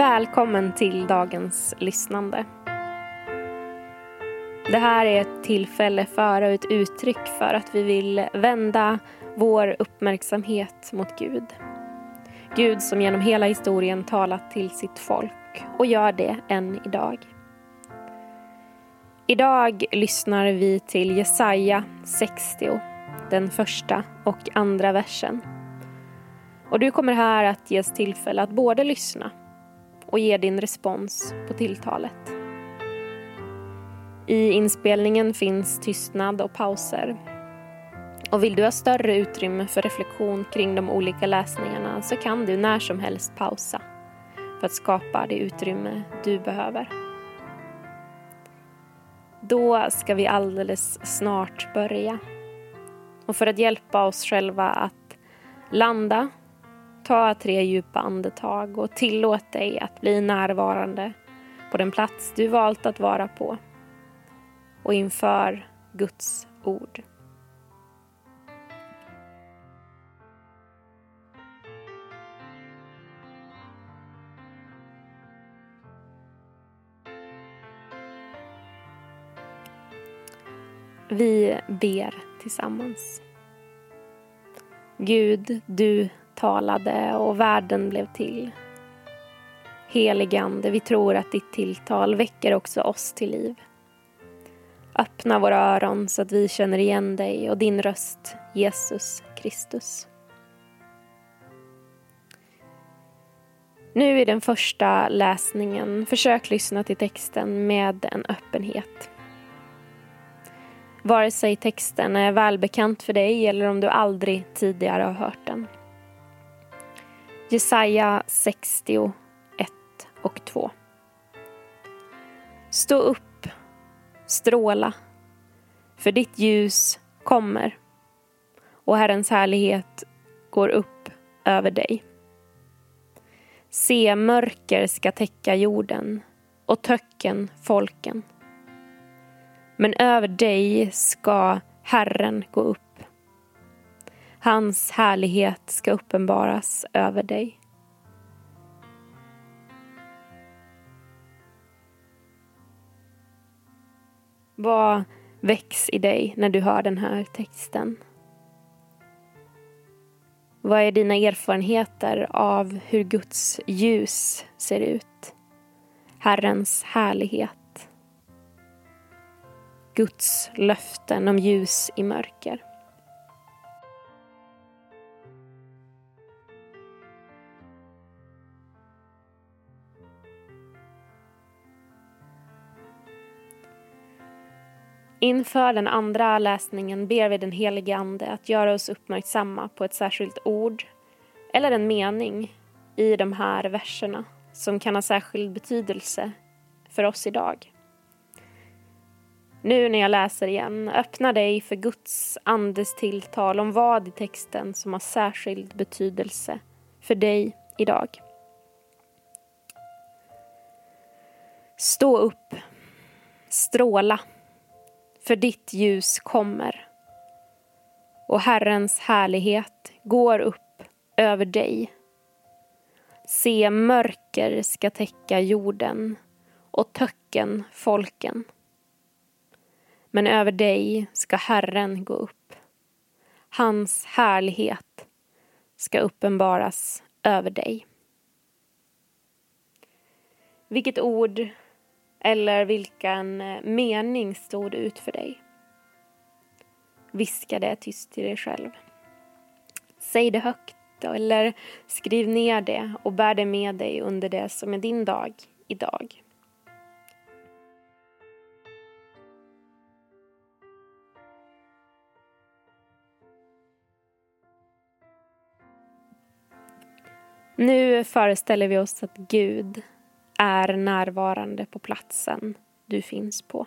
Välkommen till dagens lyssnande. Det här är ett tillfälle för och ett uttryck för att vi vill vända vår uppmärksamhet mot Gud. Gud som genom hela historien talat till sitt folk och gör det än idag. Idag lyssnar vi till Jesaja 60, den första och andra versen. Och du kommer här att ges tillfälle att både lyssna och ge din respons på tilltalet. I inspelningen finns tystnad och pauser. Och vill du ha större utrymme för reflektion kring de olika läsningarna så kan du när som helst pausa för att skapa det utrymme du behöver. Då ska vi alldeles snart börja. Och för att hjälpa oss själva att landa Ta tre djupa andetag och tillåt dig att bli närvarande på den plats du valt att vara på och inför Guds ord. Vi ber tillsammans. Gud, du talade och världen blev till. Heligande, vi tror att ditt tilltal väcker också oss till liv. Öppna våra öron så att vi känner igen dig och din röst, Jesus Kristus. Nu i den första läsningen, försök lyssna till texten med en öppenhet. Vare sig texten är välbekant för dig eller om du aldrig tidigare har hört den. Jesaja 60, 1 och 2. Stå upp, stråla, för ditt ljus kommer och Herrens härlighet går upp över dig. Se, mörker ska täcka jorden och töcken folken. Men över dig ska Herren gå upp Hans härlighet ska uppenbaras över dig. Vad väcks i dig när du hör den här texten? Vad är dina erfarenheter av hur Guds ljus ser ut? Herrens härlighet. Guds löften om ljus i mörker. Inför den andra läsningen ber vi den helige Ande att göra oss uppmärksamma på ett särskilt ord eller en mening i de här verserna som kan ha särskild betydelse för oss idag. Nu när jag läser igen, öppna dig för Guds andes tilltal om vad i texten som har särskild betydelse för dig idag. Stå upp, stråla för ditt ljus kommer och Herrens härlighet går upp över dig. Se, mörker ska täcka jorden och töcken folken. Men över dig ska Herren gå upp. Hans härlighet ska uppenbaras över dig. Vilket ord eller vilken eh, mening stod ut för dig? Viska det tyst till dig själv. Säg det högt eller skriv ner det och bär det med dig under det som är din dag idag. Nu föreställer vi oss att Gud är närvarande på platsen du finns på.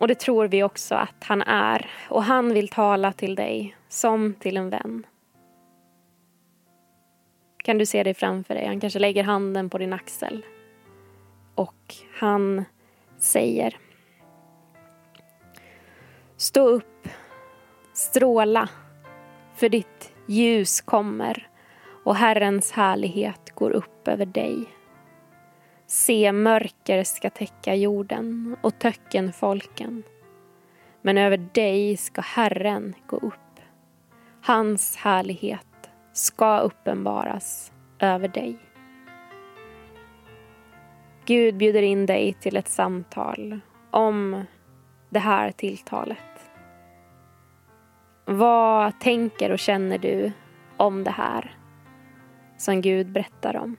Och det tror vi också att han är och han vill tala till dig som till en vän. Kan du se dig framför dig? Han kanske lägger handen på din axel och han säger Stå upp, stråla, för ditt ljus kommer och Herrens härlighet går upp över dig. Se, mörker ska täcka jorden och töcken folken. Men över dig ska Herren gå upp. Hans härlighet ska uppenbaras över dig. Gud bjuder in dig till ett samtal om det här tilltalet. Vad tänker och känner du om det här som Gud berättar om?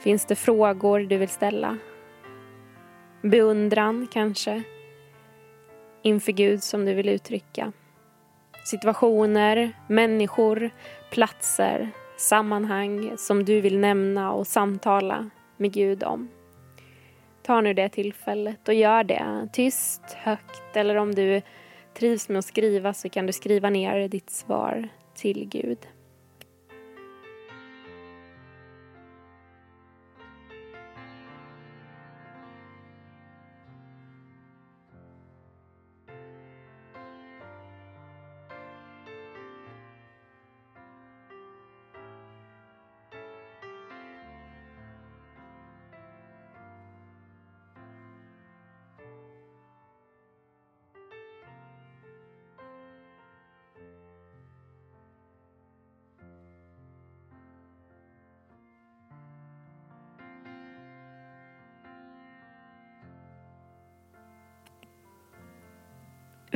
Finns det frågor du vill ställa? Beundran kanske? Inför Gud som du vill uttrycka? Situationer, människor, platser, sammanhang som du vill nämna och samtala med Gud om. Ta nu det tillfället och gör det tyst, högt eller om du trivs med att skriva så kan du skriva ner ditt svar till Gud.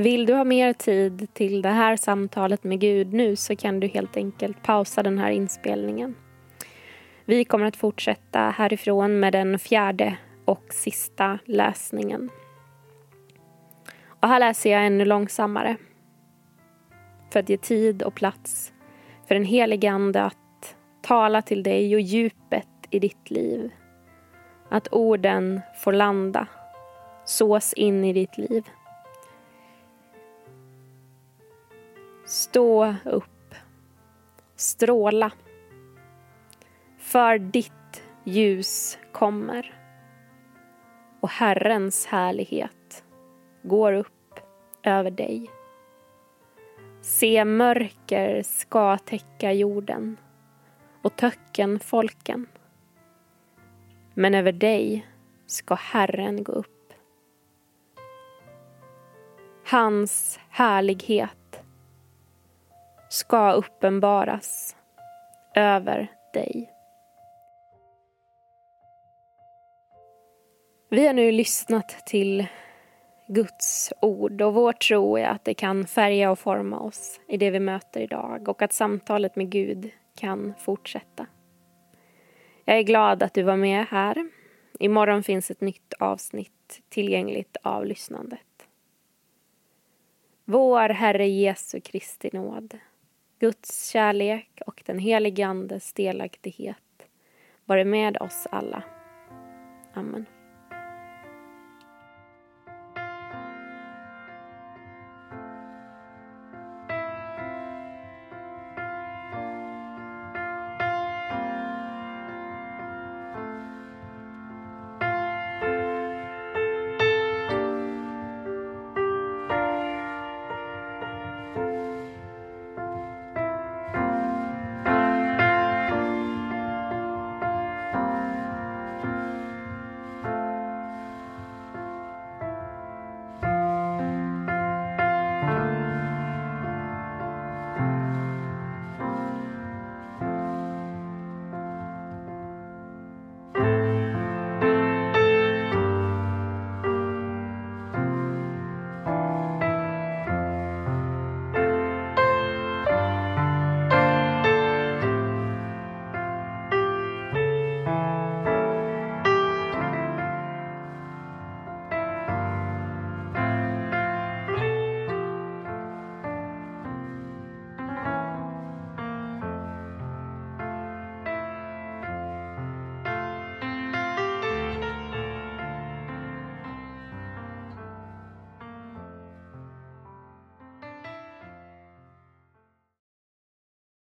Vill du ha mer tid till det här samtalet med Gud nu så kan du helt enkelt pausa den här inspelningen. Vi kommer att fortsätta härifrån med den fjärde och sista läsningen. Och här läser jag ännu långsammare. För att ge tid och plats för den helige Ande att tala till dig och djupet i ditt liv. Att orden får landa, sås in i ditt liv. Stå upp. Stråla. För ditt ljus kommer. Och Herrens härlighet går upp över dig. Se, mörker ska täcka jorden och töcken folken. Men över dig ska Herren gå upp. Hans härlighet ska uppenbaras över dig. Vi har nu lyssnat till Guds ord och vår tro är att det kan färga och forma oss i det vi möter idag och att samtalet med Gud kan fortsätta. Jag är glad att du var med här. Imorgon finns ett nytt avsnitt tillgängligt av lyssnandet. Vår Herre Jesu Kristi nåd Guds kärlek och den helige Andes delaktighet vare med oss alla. Amen.